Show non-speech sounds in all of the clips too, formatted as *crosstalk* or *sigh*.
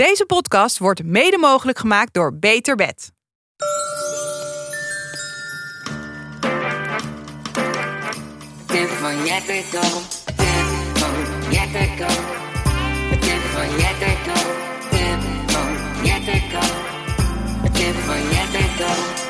Deze podcast wordt mede mogelijk gemaakt door Beter Bed. Van.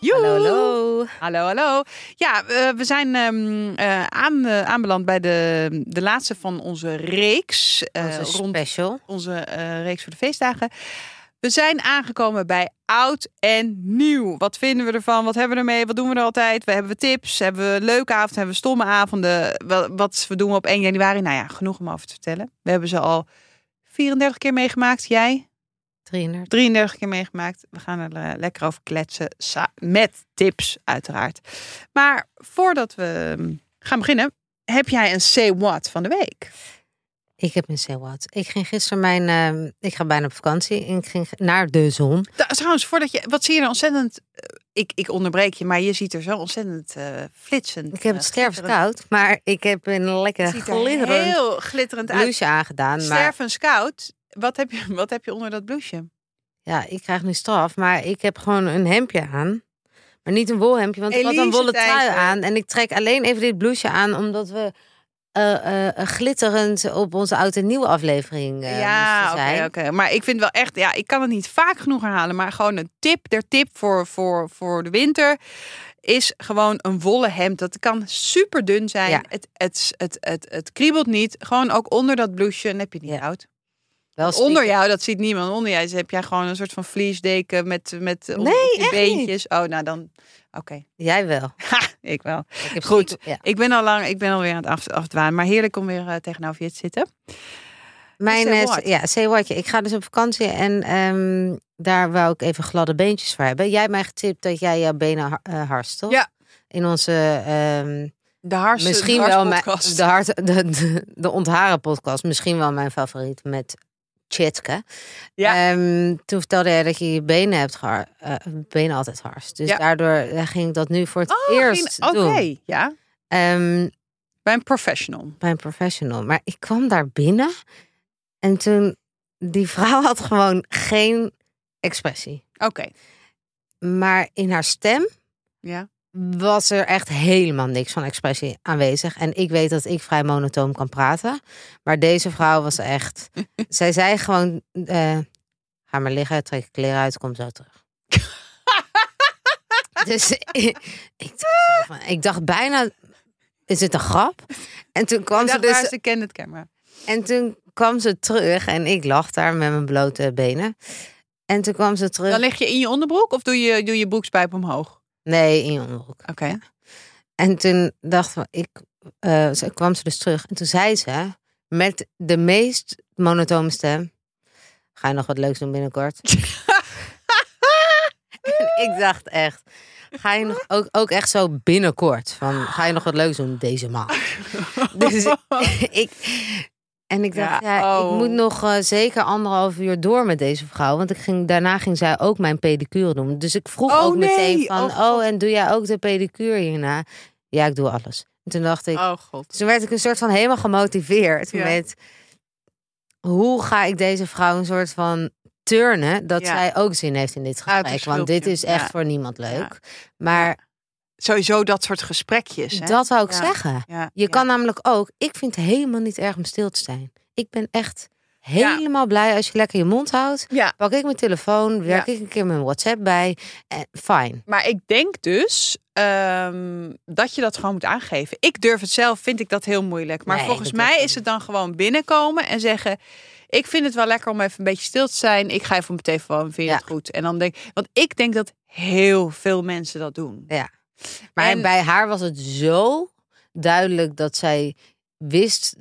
Joehoe! Hallo, hallo. Hallo, hallo. Ja, we zijn ehm, eh, aan, eh, aanbeland bij de, de laatste van onze reeks. eh, Onze rond special. onze reeks voor de feestdagen. We zijn aangekomen bij oud en nieuw. Wat vinden we ervan? Wat hebben we ermee? Wat doen we er altijd? We hebben we tips? Hebben we leuke avonden? Hebben we stomme avonden? Wat we doen op 1 januari? Nou ja, genoeg om over te vertellen. We hebben ze al 34 keer meegemaakt. Jij? 33. 33 keer meegemaakt. We gaan er eh, lekker over kletsen. Met tips, uiteraard. Maar voordat we mm, gaan beginnen, heb jij een say what van de week? Ik heb een say what. Ik ging gisteren mijn... ehm, ik ga bijna op vakantie. En ik ging naar de zon. Trouwens, voordat je. Wat zie je er ontzettend. eh, Ik, ik onderbreek je, maar je ziet er zo ontzettend eh flitsend. Ik heb het glitterend- stervenskoud. Maar ik heb een lekker Het ziet er glitterend heel glitterend uit. aangedaan. Stervenskoud. Wat heb, je, *laughs* wat heb je onder dat blouseje? ja, ik krijg nu straf. Maar ik heb gewoon een hemdje aan. Maar niet een wolhemdje, want ik had een Elise wollen trui aan. En ik trek alleen even dit blouseje aan, omdat we... eh, eh, glitterend op onze oud en nieuwe aflevering eh ja, moesten oké, zijn. oké. Maar ik vind wel echt, ja, ik kan het niet vaak genoeg herhalen, maar gewoon een tip, der tip voor, voor, voor de winter is gewoon een wollen hemd. Dat kan super dun zijn. Ja. Het, het, het, het, het kriebelt niet. Gewoon ook onder dat blouseje, dan heb je het niet Ja. oud. Wel Onder jou, dat ziet niemand. Onder jou heb jij gewoon een soort van vliesdeken met, met Nee, beentjes. Oh, nou dan, oké. Jij wel. *laughs* Ha, ik wel. Ik heb Goed. ja. Ik ben al lang, ik ben alweer aan het af, afdwaan. Maar heerlijk om weer eh, tegenover je te zitten. Mijn, eh, ja, say. Ik ga dus op vakantie en ehm, daar wou ik even gladde beentjes voor hebben. Jij hebt mij getipt dat jij jouw benen eh, harst, toch? Ja. In onze, ehm, De hars, misschien de wel mijn, de, hart, de, de, de ontharen podcast. Misschien wel mijn favoriet met Tjitske. Ja. Ehm, toen vertelde jij dat je je benen hebt gehar, eh, benen altijd harst. Dus Ja. daardoor eh, ging ik dat nu voor het Oh, eerst Oké, ja. Ehm, Bij een professional. bij een professional. Maar ik kwam daar binnen en toen die vrouw had gewoon geen expressie. Oké, Maar in haar stem ja. Was er echt helemaal niks van expressie aanwezig. En ik weet dat ik vrij monotoom kan praten. Maar deze vrouw was echt... *laughs* zij zei gewoon... eh, ga maar liggen, trek je kleren uit, kom zo terug. *laughs* dus ik, ik, dacht zo van- ik dacht bijna... Is het een grap? En toen kwam ze dus ze het camera. en toen kwam ze terug en ik lag daar met mijn blote benen. En toen kwam ze terug. Dan lig je in je onderbroek of doe je, doe je broekspijp omhoog? Nee, in je onderbroek. Oké. En toen dacht ik, eh, ze kwam ze dus terug. En toen zei ze met de meest monotone stem: Ga je nog wat leuks doen binnenkort? *laughs* en ik dacht echt. Ga je nog ook, ook echt zo binnenkort? Van ga je nog wat leuks doen deze maand? dus *laughs* ik. En ik dacht, Ja, ja, oh. ik moet nog eh, zeker anderhalf uur door met deze vrouw. Want ik ging, daarna ging zij ook mijn pedicure doen. Dus ik vroeg Oh, ook meteen van... Oh, Oh, en doe jij ook de pedicure hierna? Ja, ik doe alles. En toen dacht ik... Oh god. Dus toen werd ik een soort van helemaal gemotiveerd Ja. met... Hoe ga ik deze vrouw een soort van turnen... dat Ja. zij ook zin heeft in dit gesprek. Want dit is echt voor niemand leuk. Maar Sowieso dat soort gesprekjes. Hè? dat wou ik Ja. zeggen. Ja, Je ja. kan namelijk ook... Ik vind het helemaal niet erg om stil te zijn. Ik ben echt helemaal blij als je lekker je mond houdt. Ja, Pak ik mijn telefoon, werk Ja. ik een keer mijn WhatsApp bij. En fijn. maar ik denk dus ehm, dat je dat gewoon moet aangeven. Ik durf het zelf, vind ik dat heel moeilijk. Maar Nee, volgens mij is het dan gewoon binnenkomen en zeggen... Ik vind het wel lekker om even een beetje stil te zijn. Ik ga even op mijn telefoon, vind je Ja. het goed? En dan denk want ik denk dat heel veel mensen dat doen. Maar En- bij haar was het zo duidelijk dat zij wist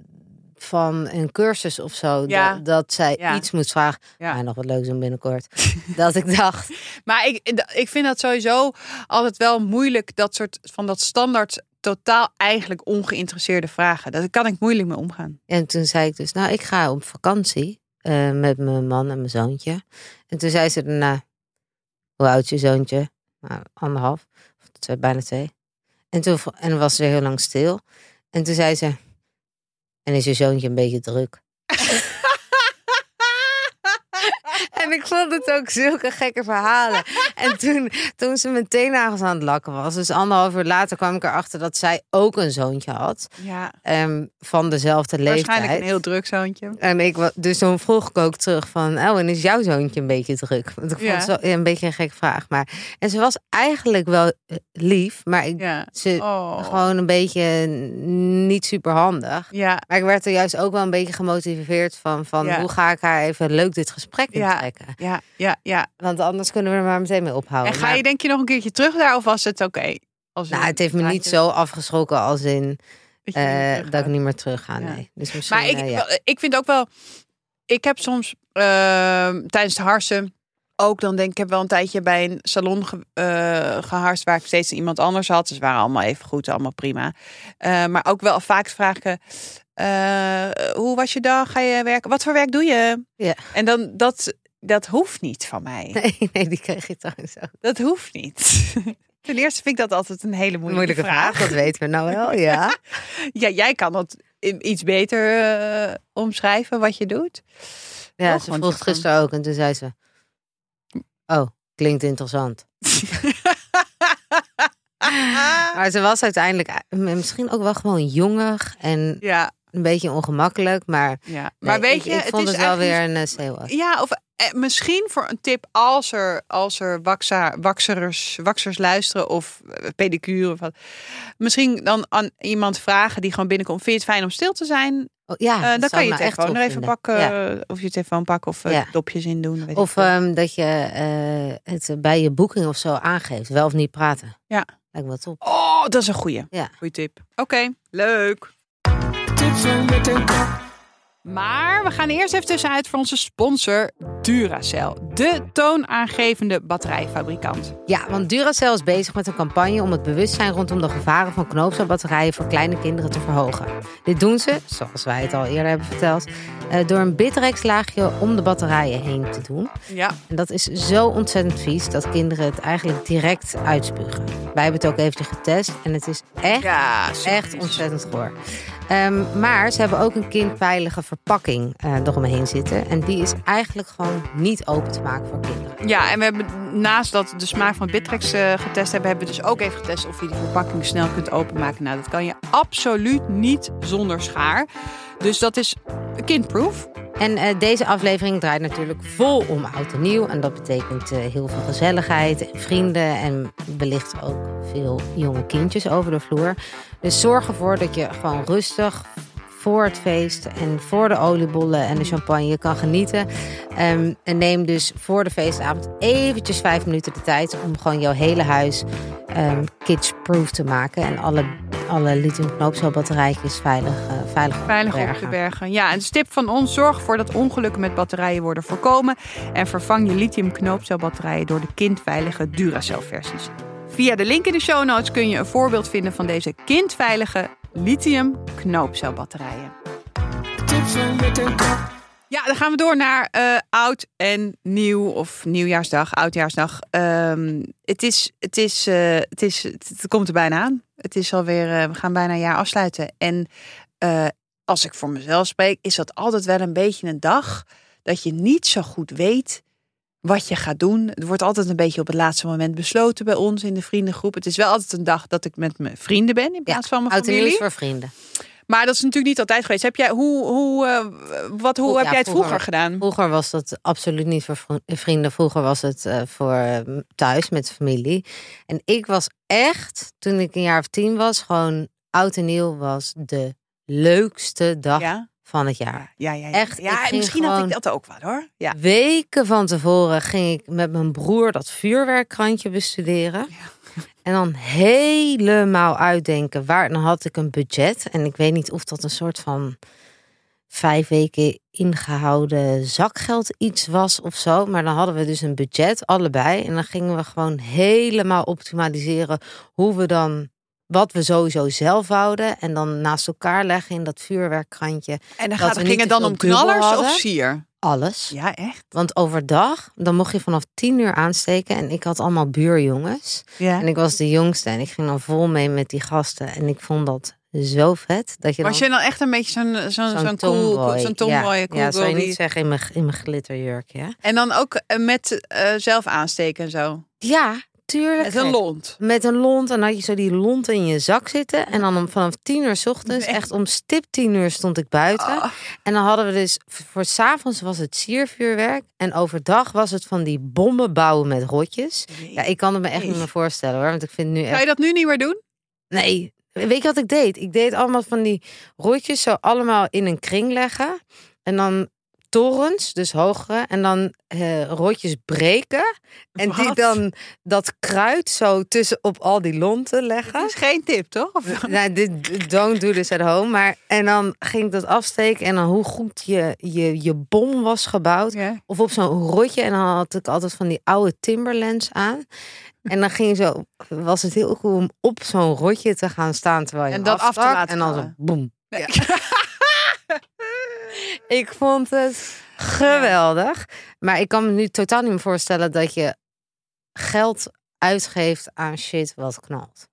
van een cursus of zo. Ja. Dat, dat zij Ja. iets moest vragen. Ja. Ja. nog wat leuks doen binnenkort. *laughs* dat ik dacht, Maar ik, ik vind dat sowieso altijd wel moeilijk, dat soort van dat standaard totaal eigenlijk ongeïnteresseerde vragen. Daar kan ik moeilijk mee omgaan. En toen zei ik dus, nou, ik ga op vakantie eh, met mijn man en mijn zoontje. En toen zei ze daarna, hoe oud is je zoontje? Nou, anderhalf, twee, bijna twee. En toen en was ze heel lang stil. En toen zei ze, en is je zoontje een beetje druk? *laughs* En ik vond het ook zulke gekke verhalen. En toen, toen ze mijn teennagels aan het lakken was, dus anderhalf uur later kwam ik erachter dat zij ook een zoontje had. Ja, ehm, van dezelfde leeftijd. waarschijnlijk een heel druk zoontje. En ik, dus toen vroeg ik ook terug van, oh, en is jouw zoontje een beetje druk? Want ik vond Ja. het zo, ja, een beetje een gekke vraag. Maar, en ze was eigenlijk wel eh, lief, maar ik, Ja. ze Oh. gewoon een beetje niet super handig. Ja, Maar ik werd er juist ook wel een beetje gemotiveerd van, van Ja. hoe ga ik haar even leuk dit gesprek Ja. Ja, ja, ja. Want anders kunnen we er maar meteen mee ophouden. En ga Maar- je denk je nog een keertje terug daar of was het oké? Als nou, het heeft me niet zo afgeschrokken als in dat eh, dat ik niet meer terug ga. Ja. Nee. Dus Maar ik, eh, ja. wel- ik vind ook wel. Ik heb soms ehm, tijdens de harsen ook dan denk ik heb wel een tijdje bij een salon ge, eh, geharst waar ik steeds iemand anders had. Dus waren allemaal even goed, allemaal prima. Eh, maar ook wel vaak vragen. eh, hoe was je dag? Ga je werken? Wat voor werk doe je? Ja. En dan dat dat hoeft niet van mij. *laughs* Nee, nee, die kreeg je trouwens ook. Dat hoeft niet. *laughs* Ten eerste vind ik dat altijd een hele moeilijke, Moeilijke vraag, dat weten we nou wel, *laughs* ja. Ja, jij kan dat iets beter eh, omschrijven wat je doet. Ja, Toch? ze vroeg kan- gisteren ook en toen zei ze... Oh, klinkt interessant. Maar ze was uiteindelijk eh, misschien ook wel gewoon jonger en ja, een beetje ongemakkelijk. Maar, ja. nee, maar weet ik, je, ik vond is het wel weer een uh, COS. Ja, of eh, misschien voor een tip als er, als er waksa, waksers, waksers luisteren of eh, pedicure. Of wat. Misschien dan aan iemand vragen die gewoon binnenkomt. Vind je het fijn om stil te zijn? Oh, ja, Eh, dan kan je nou echt telefoon er even pakken. Ja. eh, Of je telefoon pakken of eh, Ja. dopjes in doen. Weet Of ehm, dat je eh, het bij je boeking of zo aangeeft. Wel of niet praten. Ja. Lijkt me wel top. Oh, dat is een goeie. Ja. Goeie tip. Oké, leuk. Maar we gaan eerst even tussenuit voor onze sponsor Duracell. De toonaangevende batterijfabrikant. Ja, want Duracell is bezig met een campagne om het bewustzijn rondom de gevaren van knoopcelbatterijen voor kleine kinderen te verhogen. Dit doen ze, zoals wij het al eerder hebben verteld, eh, door een Bitrex-laagje om de batterijen heen te doen. Ja, En dat is zo ontzettend vies dat kinderen het eigenlijk direct uitspugen. Wij hebben het ook eventjes getest en het is echt, ja echt ontzettend goor. Ehm, maar ze hebben ook een kindveilige verpakking eh, eromheen zitten. En die is eigenlijk gewoon niet open te maken voor kinderen. Ja, en we hebben naast dat de smaak van Bittrex eh, getest hebben, hebben we dus ook even getest of je die verpakking snel kunt openmaken. Nou, dat kan je absoluut niet zonder schaar. Dus dat is kindproof. En eh, deze aflevering draait natuurlijk vol om oud en nieuw. En dat betekent eh, heel veel gezelligheid en vrienden. En wellicht ook veel jonge kindjes over de vloer. Dus zorg ervoor dat je gewoon rustig voor het feest en voor de oliebollen en de champagne kan genieten. Ehm, en neem dus voor de feestavond eventjes vijf minuten de tijd om gewoon jouw hele huis ehm kids-proof te maken. En alle, alle lithium-knoopcelbatterijtjes veilig, eh, veilig, op Veilig op bergen. te bergen. Ja, en de tip van ons: zorg ervoor dat ongelukken met batterijen worden voorkomen. En vervang je lithium knoopcelbatterijen door de kindveilige Duracell versies. Via de link in de show notes kun je een voorbeeld vinden van deze kindveilige lithium knoopcelbatterijen. Ja, dan gaan we door naar eh, oud en nieuw of nieuwjaarsdag, oudjaarsdag. Ehm, het, is, het, is, eh, het, is, het, komt er bijna aan. Het is alweer, eh, we gaan bijna een jaar afsluiten. En als ik voor mezelf spreek, is dat altijd wel een beetje een dag dat je niet zo goed weet wat je gaat doen. Het wordt altijd een beetje op het laatste moment besloten bij ons in de vriendengroep. Het is wel altijd een dag dat ik met mijn vrienden ben in plaats van mijn Oud en familie. is voor vrienden. Maar dat is natuurlijk niet altijd geweest. Heb jij, hoe, hoe, eh, wat, hoe Ja, heb jij het vroeger, vroeger. gedaan? Vroeger was dat absoluut niet voor vrienden. Vroeger was het eh, voor eh, thuis met familie. En ik was echt, toen ik een jaar of tien was, gewoon oud en nieuw was de leukste dag Ja, van het jaar. ja, ja. ja. Echt, Ja, misschien had ik dat ook wel hoor. Ja. Weken van tevoren ging ik met mijn broer dat vuurwerkkrantje bestuderen. En dan helemaal uitdenken waar. Dan had ik een budget. En ik weet niet of dat een soort van vijf weken ingehouden zakgeld iets was of zo. Maar dan hadden we dus een budget, allebei. En dan gingen we gewoon helemaal optimaliseren hoe we dan wat we sowieso zelf wouden. En dan naast elkaar leggen in dat vuurwerkkrantje. En dan Dat gaat, we ging het dan om knallers of sier? Alles. Ja, echt? Want overdag, dan mocht je vanaf tien uur aansteken. En ik had allemaal buurjongens. Ja. En ik was de jongste. En ik ging dan vol mee met die gasten. En ik vond dat zo vet. Dat je dan Was je dan echt een beetje zo'n zo'n zo'n zo'n cool, tomboy. zo'n tomboy, ja, cool ja, zou je niet zeggen in mijn, in mijn glitterjurk, ja? En dan ook eh, met eh, zelf aansteken en zo. Ja, tuurlijk. Met een lont. Met een lont. En dan had je zo die lont in je zak zitten. En dan om, vanaf tien uur 's ochtends, Nee. echt om stip tien uur stond ik buiten. Ah. En dan hadden we dus, voor s'avonds was het siervuurwerk. En overdag was het van die bommen bouwen met rotjes. Ja, ik kan het me echt niet meer voorstellen hoor. Want ik vind nu echt... je dat nu niet meer doen? Nee, weet je wat ik deed? Ik deed allemaal van die rotjes zo allemaal in een kring leggen. En dan torens, dus hogere. En dan eh, rotjes breken. En die dan dat kruid zo tussen op al die lonten leggen. Dat is geen tip, toch? Of- Nou, dit don't do this at home. Maar, en dan ging ik dat afsteken. En dan hoe goed je, je, je bom was gebouwd. Ja. Of op zo'n rotje. En dan had ik altijd van die oude Timberlands aan. En dan ging je zo, was het heel cool om op zo'n rotje te gaan staan terwijl je En dat af te laten En dan zo, boem. *laughs* Ik vond het geweldig. Maar ik kan me nu totaal niet meer voorstellen dat je geld uitgeeft aan shit wat knalt.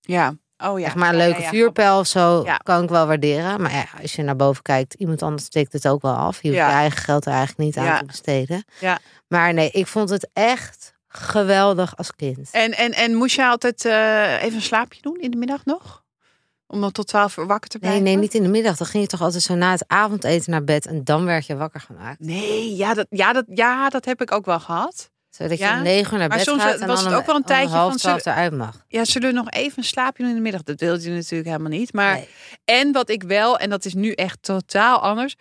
Ja. Oh ja. Zeg maar een leuke ja, ja. vuurpijl of zo kan ik wel waarderen. Maar ja, als je naar boven kijkt, iemand anders steekt het ook wel af. Je hoeft je eigen geld er eigenlijk niet aan te besteden. Ja. Maar nee, ik vond het echt geweldig als kind. En, en, en moest je altijd eh, even een slaapje doen in de middag nog? Om dan tot twaalf uur wakker te Nee, blijven? nee, niet in de middag. Dan ging je toch altijd zo na het avondeten naar bed en dan werd je wakker gemaakt. Nee, ja dat, ja, dat, ja, dat heb ik ook wel gehad. Zodat je Ja? om negen uur naar Maar bed soms, gaat en was dan het ook wel een tijdje half van, twaalf eruit mag. Ja, zullen we nog even een slaapje doen in de middag? Dat wilde je natuurlijk helemaal niet. Maar Nee. En wat ik wel, en dat is nu echt totaal anders.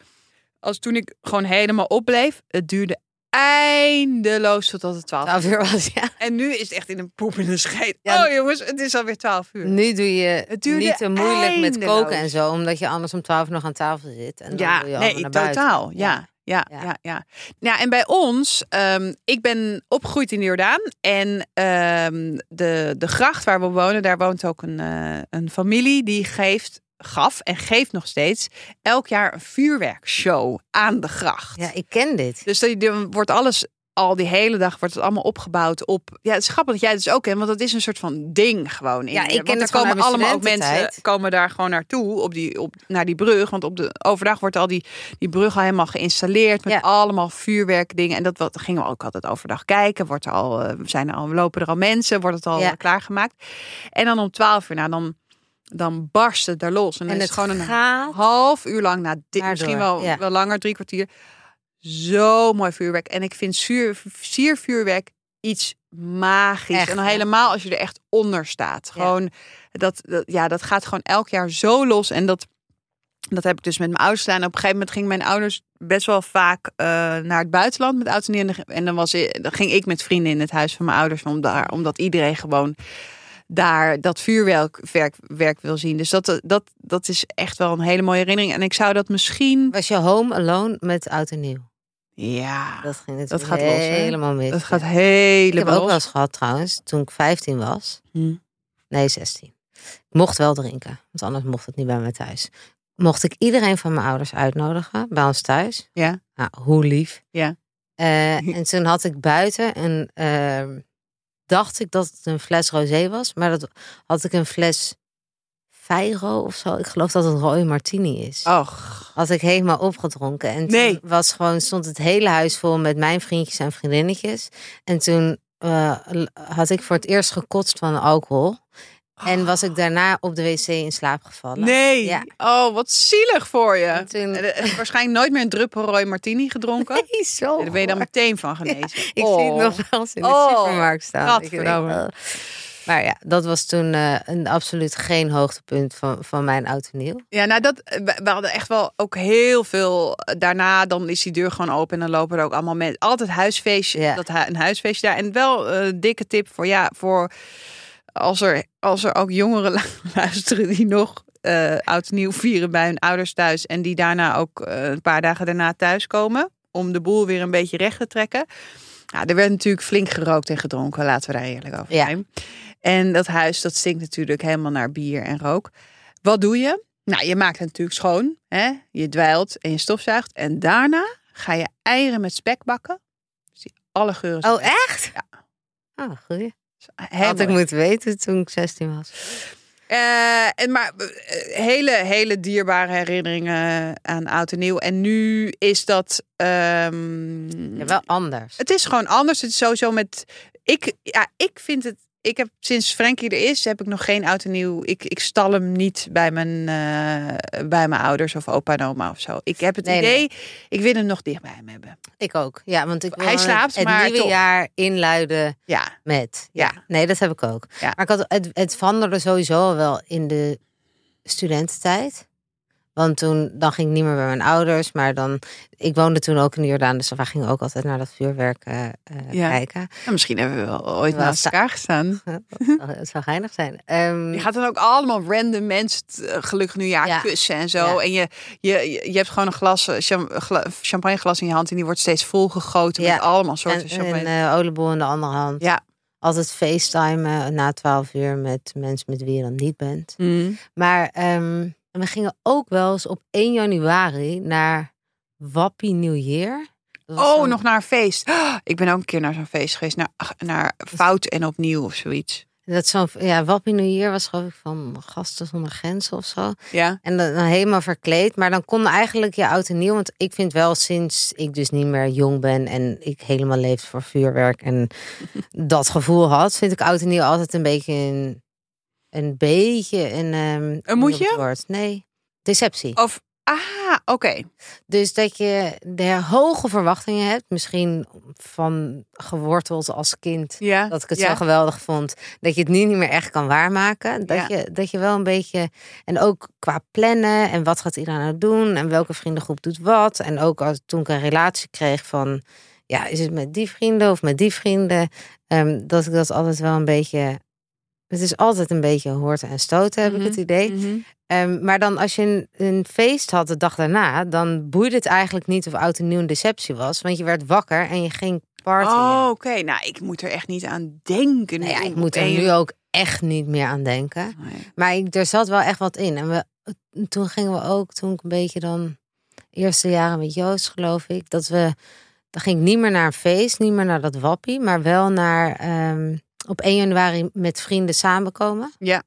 Als toen ik gewoon helemaal opbleef, het duurde eindeloos totdat het 12 Twaalf uur was, ja. En nu is het echt in een poep in een scheet. Ja. oh jongens, het is alweer 12 uur. Nu doe je Het niet te moeilijk met koken en zo. Omdat je anders om twaalf uur nog aan tafel zit. En dan ja, wil je nee, naar buiten. totaal. Ja. Ja, Ja. ja, ja. ja. en bij ons, ehm, ik ben opgegroeid in de Jordaan. En ehm, de, de gracht waar we wonen, daar woont ook een, eh, een familie die geeft, gaf en geeft nog steeds elk jaar een vuurwerkshow aan de gracht. Ja, ik ken dit. Dus er er wordt alles al die hele dag wordt het allemaal opgebouwd op. Ja, het is grappig dat jij het dus ook kent, want dat is een soort van ding gewoon. In, Ja, ik ken er het gewoon komen allemaal ook mensen komen daar gewoon naartoe op die op naar die brug, want op de overdag wordt al die die brug al helemaal geïnstalleerd met Ja. allemaal vuurwerkdingen en dat wat gingen we ook altijd overdag kijken. Wordt er al eh, zijn er al lopen er al mensen, wordt het al Ja. eh, klaargemaakt. En dan om 12 uur, nou dan dan barst het er los en, En is het het gewoon een half uur lang, nou, dit, misschien wel, ja. wel langer, drie kwartier. Zo mooi vuurwerk. En ik vind zuur, siervuurwerk iets magisch. Echt, en dan ja. helemaal als je er echt onder staat. Gewoon, dat, dat, ja, dat gaat gewoon elk jaar zo los. En dat, dat heb ik dus met mijn ouders gedaan. En op een gegeven moment gingen mijn ouders best wel vaak eh, naar het buitenland met oud en. En dan- was, dan ging ik met vrienden in het huis van mijn ouders. Om daar, omdat iedereen gewoon daar dat vuurwerk werk, wil zien. Dus dat, dat, dat is echt wel een hele mooie herinnering. En ik zou dat misschien... Was je home alone met oud en nieuw? Ja, Dat ging Dat gaat los, hè? helemaal mis. dat gaat Ik helemaal heb ook wel eens gehad trouwens, toen ik 15 was. Hm. Nee, 16. Ik mocht wel drinken, want anders mocht het niet bij mij thuis. Mocht ik iedereen van mijn ouders uitnodigen bij ons thuis. Ja. Nou, hoe lief. Ja. Eh, en toen had ik buiten een, ehm, dacht ik dat het een fles rosé was, maar dat had ik een fles Feiro of zo. Ik geloof dat het rode martini is. Och, Had ik helemaal opgedronken. En toen Nee. was gewoon, stond het hele huis vol met mijn vriendjes en vriendinnetjes. En toen eh, had ik voor het eerst gekotst van alcohol. En was ik daarna op de wc in slaap gevallen. nee. Ja. Oh, wat zielig voor je. En toen- En, eh, waarschijnlijk nooit meer een druppel rooi martini gedronken. *laughs* Nee, zo. Nee, daar ben je dan meteen van genezen. Ik Oh. zie het nog wel eens in de Oh, supermarkt staan. Ik denk, gadverdamme. oh. Maar ja, dat was toen eh, een absoluut geen hoogtepunt van, van mijn oud en nieuw. Ja, nou dat, we we hadden echt wel ook heel veel. Daarna dan is die deur gewoon open en dan lopen er ook allemaal mensen. Altijd huisfeestje, Ja. dat, een huisfeestje daar. En wel eh dikke tip voor, ja, voor als er, als er ook jongeren lu- *laughs* luisteren die nog eh oud nieuw vieren bij hun ouders thuis. En die daarna ook eh, een paar dagen daarna thuiskomen. Om de boel weer een beetje recht te trekken. Ja, er werd natuurlijk flink gerookt en gedronken. Laten we daar eerlijk over Ja. zijn. En dat huis, dat stinkt natuurlijk helemaal naar bier en rook. Wat doe je? Nou, je maakt het natuurlijk schoon. Hè? Je dweilt en je stofzuigt. En daarna ga je eieren met spek bakken. Dus die alle geuren Oh, echt? Ja. Oh, goeie. Heel Had ik moeten weten toen ik 16 was. Eh, en maar eh, hele, hele dierbare herinneringen aan oud en nieuw. En nu is dat. ehm, Ja, wel anders. Het is gewoon anders. Het is sowieso met. Ik, ja, ik vind het. Ik heb sinds Frankie er is, heb ik nog geen oud en nieuw. Ik, ik stal hem niet bij mijn, eh, bij mijn ouders of opa en oma of zo. Ik heb het Nee, idee, nee. ik wil hem nog dicht bij hem hebben. Ik ook. Ja, want ik wil Hij slaapt, het maar nieuwe jaar inluiden Ja, met. Ja. Nee, dat heb ik ook. Ja. Maar ik had het, het veranderde sowieso wel in de studententijd. Want toen dan ging ik niet meer bij mijn ouders, maar dan ik woonde toen ook in de Jordaan, dus we gingen ook altijd naar dat vuurwerk eh, eh, Ja. kijken. Nou, misschien hebben we wel ooit Wel naast elkaar gestaan. *laughs* Het zou geinig zijn. Ehm, Je gaat dan ook allemaal random mensen eh, gelukkig nieuwjaar Ja. kussen en zo. Ja. En je, je, je hebt gewoon een glas, cham- gla- champagneglas in je hand en die wordt steeds volgegoten Ja. met allemaal soorten en, champagne. en eh, oliebol in de andere hand. Ja. Altijd facetimen na 12 uur met mensen met wie je dan niet bent. Mm. Maar ehm, we gingen ook wel eens op 1 januari naar Wappie Nieuwjaar. Oh, dan- nog naar een feest. Ah, Ik ben ook een keer naar zo'n feest geweest. Naar, naar Fout en Opnieuw of zoiets. Dat zo'n, ja, Wappie Nieuwjaar was geloof ik van Gasten zonder Grenzen of zo. Ja. En dan, dan helemaal verkleed. Maar dan kon eigenlijk je oud en nieuw. Want ik vind wel sinds ik dus niet meer jong ben en ik helemaal leefde voor vuurwerk en *laughs* dat gevoel had, vind ik oud en nieuw altijd een beetje een, een beetje een. ehm, Een moetje? hoe noem je het woord? Nee, deceptie. Of, ah, oké. Dus dat je de hoge verwachtingen hebt, misschien van geworteld als kind. Ja. Dat ik het ja. zo geweldig vond. Dat je het nu niet meer echt kan waarmaken. Dat, Ja. je, dat je wel een beetje. En ook qua plannen. En wat gaat iedereen nou doen? En welke vriendengroep doet wat? En ook als, toen ik een relatie kreeg van. Ja, is het met die vrienden of met die vrienden? Ehm, dat ik dat altijd wel een beetje. Het is altijd een beetje hoorten en stoten, heb Mhm. ik het idee. Mhm. Ehm, maar dan als je een, een feest had de dag daarna, dan boeide het eigenlijk niet of oud en nieuw een deceptie was. Want je werd wakker en je ging partyen. Oh, oké. Nou, ik moet er echt niet aan denken. Nou ja, ik moet er nu ook echt niet meer aan denken. Nee. Maar ik, er zat wel echt wat in. En we, toen gingen we ook, toen ik een beetje dan... Eerste jaren met Joost, geloof ik. Dat we... Dan ging ik niet meer naar een feest, niet meer naar dat wappie. Maar wel naar... ehm, op 1 januari met vrienden samenkomen. Ja.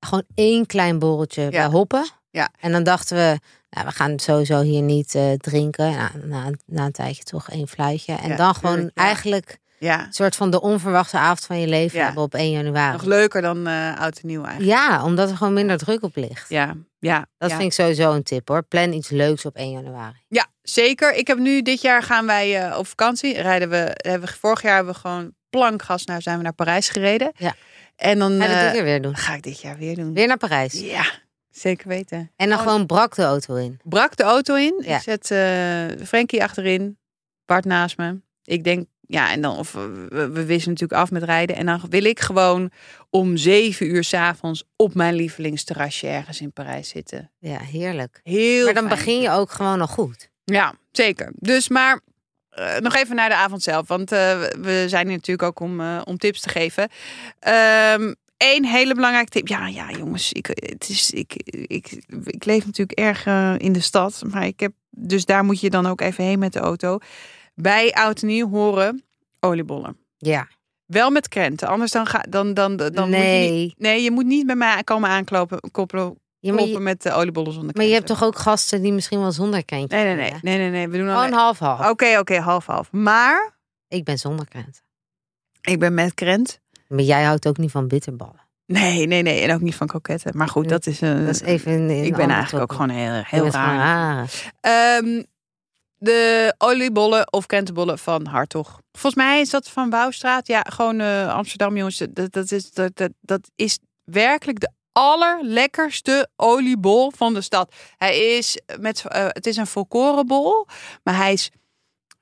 Gewoon één klein borreltje bij Hoppen. Ja. En dan dachten we... Nou, we gaan sowieso hier niet eh, drinken. Nou, na, na een tijdje toch één fluitje. En Ja, dan gewoon tuurlijk, eigenlijk... Ja. een soort van de onverwachte avond van je leven Ja. hebben op 1 januari. Nog leuker dan eh, oud en nieuw eigenlijk. Ja, omdat er gewoon minder druk op ligt. Ja, ja. Dat vind ik sowieso een tip hoor. Plan iets leuks op 1 januari. Ja, zeker. Ik heb nu dit jaar gaan wij eh, op vakantie. Rijden we, hebben we vorig jaar hebben we gewoon plankgas naar zijn we naar Parijs gereden. Ja. En dan Ga je eh, dit weer doen? ga ik dit jaar weer doen. Weer naar Parijs. Ja, zeker weten. En dan Oh. gewoon brak de auto in. Brak de auto in. Ja. Ik zet eh Frankie achterin. Bart naast me. Ik denk, ja, en dan, of we, we wisselen natuurlijk af met rijden. En dan wil ik gewoon om zeven uur s'avonds op mijn lievelingsterrasje ergens in Parijs zitten. Ja, heerlijk. Heel maar dan fijn. begin je ook gewoon al goed. Ja, zeker. Dus maar eh, nog even naar de avond zelf. Want eh, we zijn hier natuurlijk ook om, eh, om tips te geven. Eén hele belangrijke tip. Ja, ja, jongens. Ik, het is, ik, ik, ik leef natuurlijk erg in de stad. Maar ik heb. Dus daar moet je dan ook even heen met de auto. Bij oud en nieuw horen oliebollen. Ja. Wel met krenten. Anders dan ga dan. dan, dan Moet je nee. niet, nee, je moet niet bij mij komen aankloppen. Koppelen, Ja, maar, je, met de oliebollen zonder maar je hebt toch ook gasten die misschien wel zonder krentje Nee, nee, nee. Nee, nee, nee. We doen Gewoon half-half. Oké, oké, half-half. Maar Ik ben zonder krenten. ik ben met krent. Maar jij houdt ook niet van bitterballen. Nee, nee, nee. En ook niet van kroketten. Maar goed, dat is een. Dat is even een, een ik ben eigenlijk ook gewoon heel, heel raar. raar. Ehm, de oliebollen of krentenbollen van Hartog. Volgens mij is dat van Bouwstraat. Ja, gewoon eh, Amsterdam, jongens. Dat, dat, is, dat, dat, dat is werkelijk de allerlekkerste oliebol van de stad. Hij is met, eh, het is een volkorenbol, maar hij is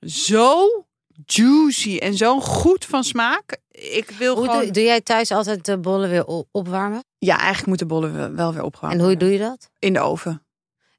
zo juicy en zo goed van smaak. Ik wil Hoe gewoon... doe, doe jij thuis altijd de bollen weer opwarmen? Ja, eigenlijk moeten bollen wel- weer opgewarmd En hoe doe je dat? In de oven.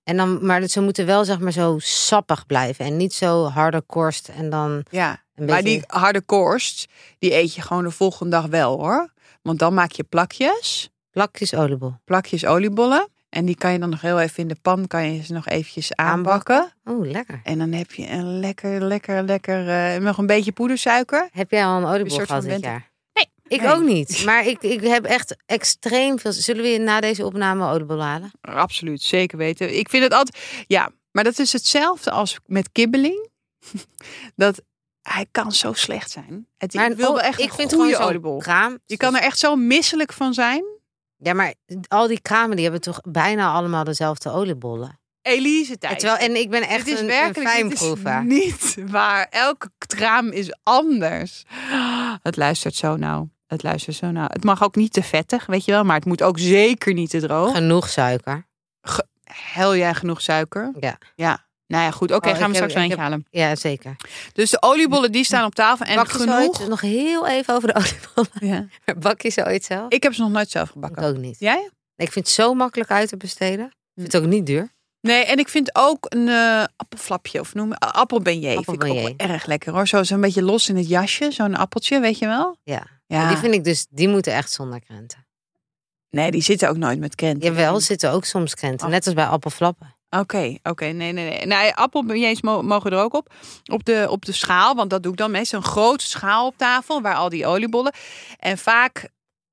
En dan, maar ze moeten wel zeg maar zo sappig blijven en niet zo harde korst en dan Ja. Maar die harde korst, die eet je gewoon de volgende dag wel hoor. Want dan maak je plakjes, plakjes oliebol. plakjes oliebollen. En die kan je dan nog heel even in de pan, kan je ze nog eventjes aanbakken. Oeh, lekker. En dan heb je een lekker, lekker, lekker, eh, nog een beetje poedersuiker. Heb jij al een oliebol gehad van dit jaar? Nee. Ik Nee. ook niet. Maar ik, ik heb echt extreem veel... Zullen we na deze opname oliebol halen? Absoluut, zeker weten. Ik vind het altijd, ja, maar dat is hetzelfde als met kibbeling. *laughs* dat hij kan zo slecht zijn. Het, Maar ik wil oh, echt ik een vind goede gewoon oliebol. Je kan er echt zo misselijk van zijn. Ja, maar al die kramen die hebben toch bijna allemaal dezelfde oliebollen. Elise tijd. Terwijl, en ik ben echt Dit is een, een werkelijk dit is fijnproever. niet waar. Elke kraam is anders. Het luistert zo nauw. Het luistert zo nauw. Het mag ook niet te vettig, weet je wel. Maar het moet ook zeker niet te droog. Genoeg suiker. Hel jij genoeg suiker? Ja. Ja. Nou ja, goed. Oké, Oh, gaan we heb- straks een eentje halen. Ja, zeker. Dus de oliebollen die staan op tafel. En Bak je ze genoeg. ooit, nog heel even over de *laughs* oliebollen. Ja. Bak je ze ooit zelf? Ik heb ze nog nooit zelf Ik gebakken. ook niet. Jij? Ik vind het zo makkelijk uit te besteden. Ik vind het ook niet duur. Nee, en ik vind ook een eh, appelflapje of noem uh, appelbeignet. Vind ik ook erg lekker hoor. Zo, een beetje los in het jasje. Zo'n appeltje, weet je wel? Ja. Ja. Die vind ik dus, die moeten echt zonder krenten. Nee, die zitten ook nooit met krenten. Jawel, zitten ook soms krenten. Net als bij appelflappen. Oké, oké. Nee, nee, nee. Appelbeignets mo- mogen er ook op. Op de, op de schaal, want dat doe ik dan meestal. Een grote schaal op tafel, waar al die oliebollen. En vaak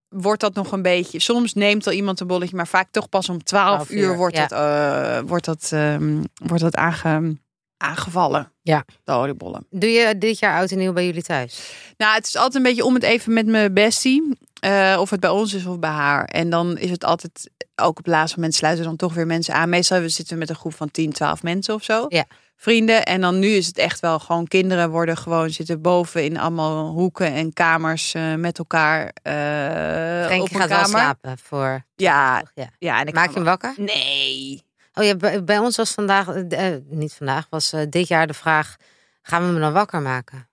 wordt dat nog een beetje... Soms neemt al iemand een bolletje, maar vaak toch pas om 12 12 uur, uur, wordt, ja. dat, eh, wordt dat, ehm, wordt dat aange, aangevallen. Ja. De oliebollen. Doe je dit jaar oud en nieuw bij jullie thuis? Nou, het is altijd een beetje om het even met mijn bestie. eh, of het bij ons is of bij haar. En dan is het altijd, ook op het laatste moment sluiten dan toch weer mensen aan. Meestal we zitten we met een groep van 10, 12 mensen of zo. Ja. Vrienden. En dan nu is het echt wel gewoon kinderen worden gewoon zitten boven in allemaal hoeken en kamers eh, met elkaar. eh op Frenkie gaat wel slapen voor... Ja, ja. ja. En ik Maak je hem wakker? Nee. Oh ja, bij, bij ons was vandaag, eh, eh, niet vandaag, was eh, dit jaar de vraag: gaan we hem dan wakker maken?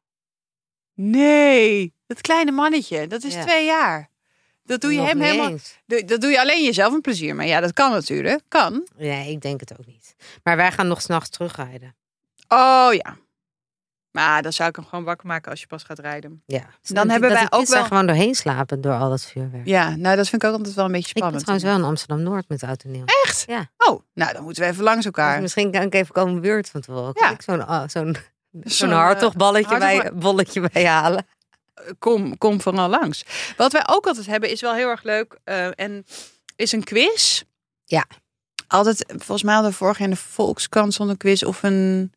Nee. Dat kleine mannetje, dat is Ja. twee jaar. Dat doe je Nog hem niet helemaal. eens. doe- Dat doe je alleen jezelf een plezier. Maar ja, dat kan natuurlijk. Kan. Nee, ik denk het ook niet. Maar wij gaan nog s'nachts terugrijden. Oh ja. Maar dan zou ik hem gewoon wakker maken als je pas gaat rijden. Ja. Dan hebben wij ook wel- gewoon doorheen slapen door al dat vuurwerk. Ja, nou dat vind ik ook altijd wel een beetje ik ben spannend. trouwens wel in Amsterdam Noord met oud en nieuw. Echt? Ja. Oh, nou dan moeten we even langs elkaar. Misschien kan ik even komen buurt van tevoren. Ja. Ja. Zo'n ah, zo'n Zo'n, eh, hartogballetje bij, hartog- bolletje bij halen. Kom, kom vooral langs. Wat wij ook altijd hebben is wel heel erg leuk. eh, en is een quiz. Ja. Altijd, volgens mij hadden we vorig jaar in de Volkskrant zo'n quiz of een...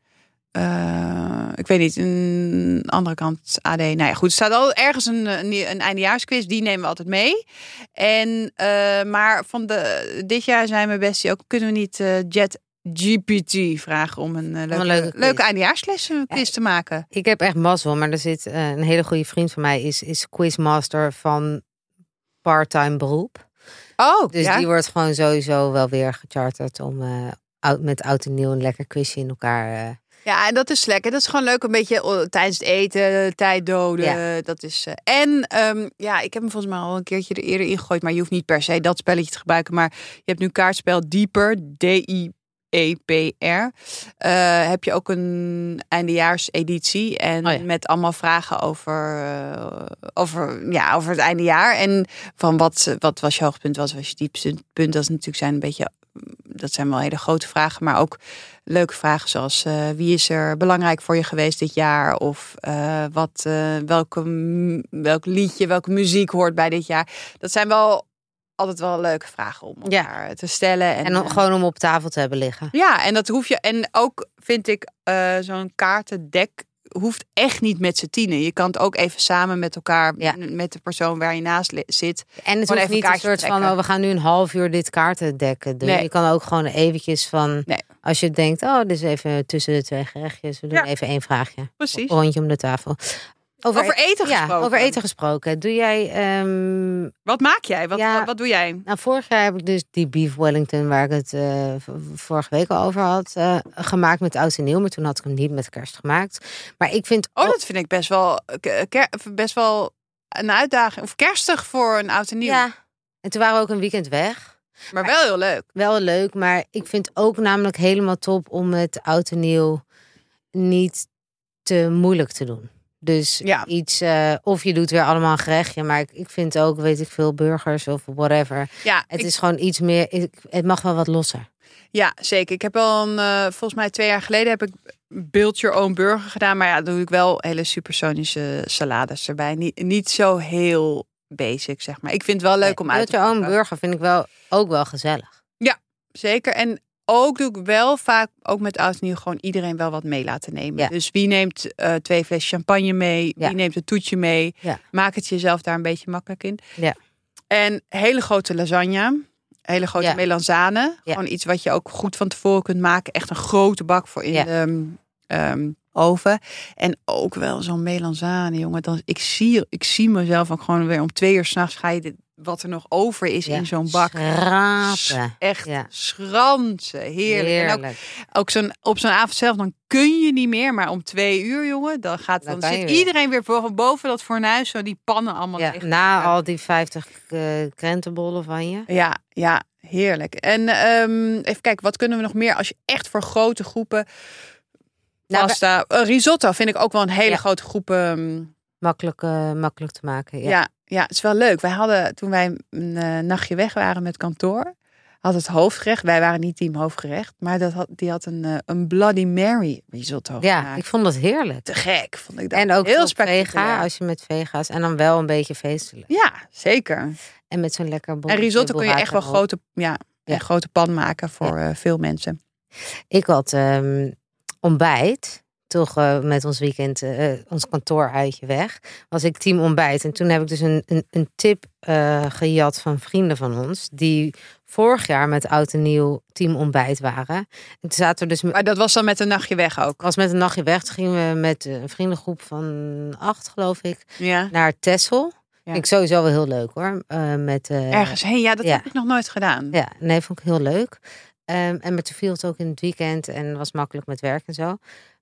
eh, ik weet niet, een andere kant AD. Nou ja, goed. Er staat al ergens een, een, een eindejaarsquiz. Die nemen we altijd mee. En, eh, maar van de, dit jaar zijn we best ook... Kunnen we niet eh, Jet GPT vragen om een, eh, leuke, leuke quiz. leuke eh, quiz te maken? Ik heb echt mazzel, maar er zit eh, een hele goede vriend van mij, is, is quizmaster van part-time beroep. Oh, Dus ja. die wordt gewoon sowieso wel weer gecharterd om eh, met oud en nieuw een lekker quizje in elkaar. Eh, Ja, en dat is lekker. Dat is gewoon leuk. Een beetje oh, tijdens het eten, tijd doden. Dat is. eh, en ehm, ja, ik heb hem volgens mij al een keertje er eerder ingegooid. Maar je hoeft niet per se dat spelletje te gebruiken. Maar je hebt nu kaartspel Dieper. D-I-E-P-R. Eh, heb je ook een eindejaarseditie. En Oh ja. met allemaal vragen over, eh, over, ja, over het eindejaar. En van wat, wat was je hoogtepunt, wat was je diepste punt. Dat is natuurlijk zijn een beetje. Dat zijn wel hele grote vragen. Maar ook leuke vragen zoals eh, wie is er belangrijk voor je geweest dit jaar? Of eh, wat, eh, welke, welk liedje, welke muziek hoort bij dit jaar? Dat zijn wel altijd wel leuke vragen om Ja. elkaar te stellen. En, En, om- gewoon om op tafel te hebben liggen. ja, en dat hoef je. En ook vind ik zo'n kaartendek hoeft echt niet met z'n tienen. Je kan het ook even samen met elkaar, Ja. met de persoon waar je naast zit. En het hoeft niet een soort van, oh, we gaan nu een half uur dit kaartendekken doen. Nee. Je kan ook gewoon eventjes van, Nee. als je denkt, oh, is even tussen de twee gerechtjes. We doen Ja. even één vraagje. Precies. Rondje om de tafel. Over eten ja, gesproken. over eten gesproken. Doe jij... ehm, Wat maak jij? Wat, Ja. wat, wat doe jij? nou, vorig jaar heb ik dus die beef Wellington, waar ik het eh, vorige week al over had, eh, gemaakt met oud en nieuw. Maar toen had ik hem niet met kerst gemaakt. Maar ik vind Oh, ook- dat vind ik best wel, best wel een uitdaging. Of kerstig voor een oud en nieuw. Ja. En toen waren we ook een weekend weg. Maar wel heel leuk. Wel leuk, maar ik vind ook namelijk helemaal top om het oud en nieuw niet te moeilijk te doen. Dus Ja. iets, eh, of je doet weer allemaal een gerechtje, maar ik, ik vind ook, weet ik veel, burgers of whatever. Ja, Het ik- is gewoon iets meer, ik- het mag wel wat losser. ja, zeker. Ik heb al een, eh, volgens mij twee jaar geleden heb ik build your own burger gedaan. Maar ja, dan doe ik wel hele supersonische salades erbij. Niet, niet zo heel basic, zeg maar. Ik vind het wel leuk om uit te je own pakken. burger vind ik wel ook wel gezellig. Zeker. En ook doe ik wel vaak, ook met oud en nieuw, gewoon iedereen wel wat mee laten nemen. Ja. Dus wie neemt eh, twee fles champagne mee? Ja. Wie neemt een toetje mee? Ja. Maak het jezelf daar een beetje makkelijk in. Ja. En hele grote lasagne. Hele grote melanzane. Gewoon iets wat je ook goed van tevoren kunt maken. Echt een grote bak voor in de ehm, oven. En ook wel zo'n melanzane, jongen. Dan, ik, zie, ik zie mezelf ook gewoon weer om twee uur s'nachts ga je dit, wat er nog over is Ja. in zo'n bak. Schrapen. Echt Ja. schransen. Heerlijk. En ook, zo'n, op zo'n avond zelf, dan kun je niet meer. Maar om twee uur, jongen, dan, gaat, Dan zit weer. iedereen weer boven, boven dat fornuis. Zo die pannen allemaal Ja, na al die 50 eh, krentenbollen van je. Ja, ja, heerlijk. En ehm, even kijken, wat kunnen we nog meer? Als je echt voor grote groepen Nou, pasta... eh, risotto vind ik ook wel een hele Ja. grote groep. ehm, makkelijk, eh, makkelijk te maken. Ja. ja. ja, het is wel leuk. Wij hadden, toen wij een eh, nachtje weg waren met kantoor... had het hoofdgerecht, wij waren niet team hoofdgerecht... maar dat had, die had een, een Bloody Mary risotto Ja, gemaakt. ik vond dat heerlijk. Te gek, vond ik dat. En ook heel vega, als je met vega's en dan wel een beetje feestelijk. Ja, zeker. En met zo'n lekker. En risotto kun je echt wel grote, ja, Ja. een grote pan maken voor veel mensen. Ik had ehm, ontbijt, toch eh, met ons weekend, eh, ons kantooruitje weg, was ik team ontbijt. En toen heb ik dus een, een, een tip eh, gejat van vrienden van ons, die vorig jaar met oud en nieuw team ontbijt waren. En toen zaten we dus Maar dat was dan met een nachtje weg ook. was met een nachtje weg, toen gingen we met een vriendengroep van acht, geloof ik, Ja. naar Texel. Ja. Vind ik sowieso wel heel leuk hoor. Met, Ergens heen, ja, dat ja. heb ik nog nooit gedaan. Ja, nee, vond ik heel leuk. Ehm, en met de viel het ook in het weekend en was makkelijk met werk en zo.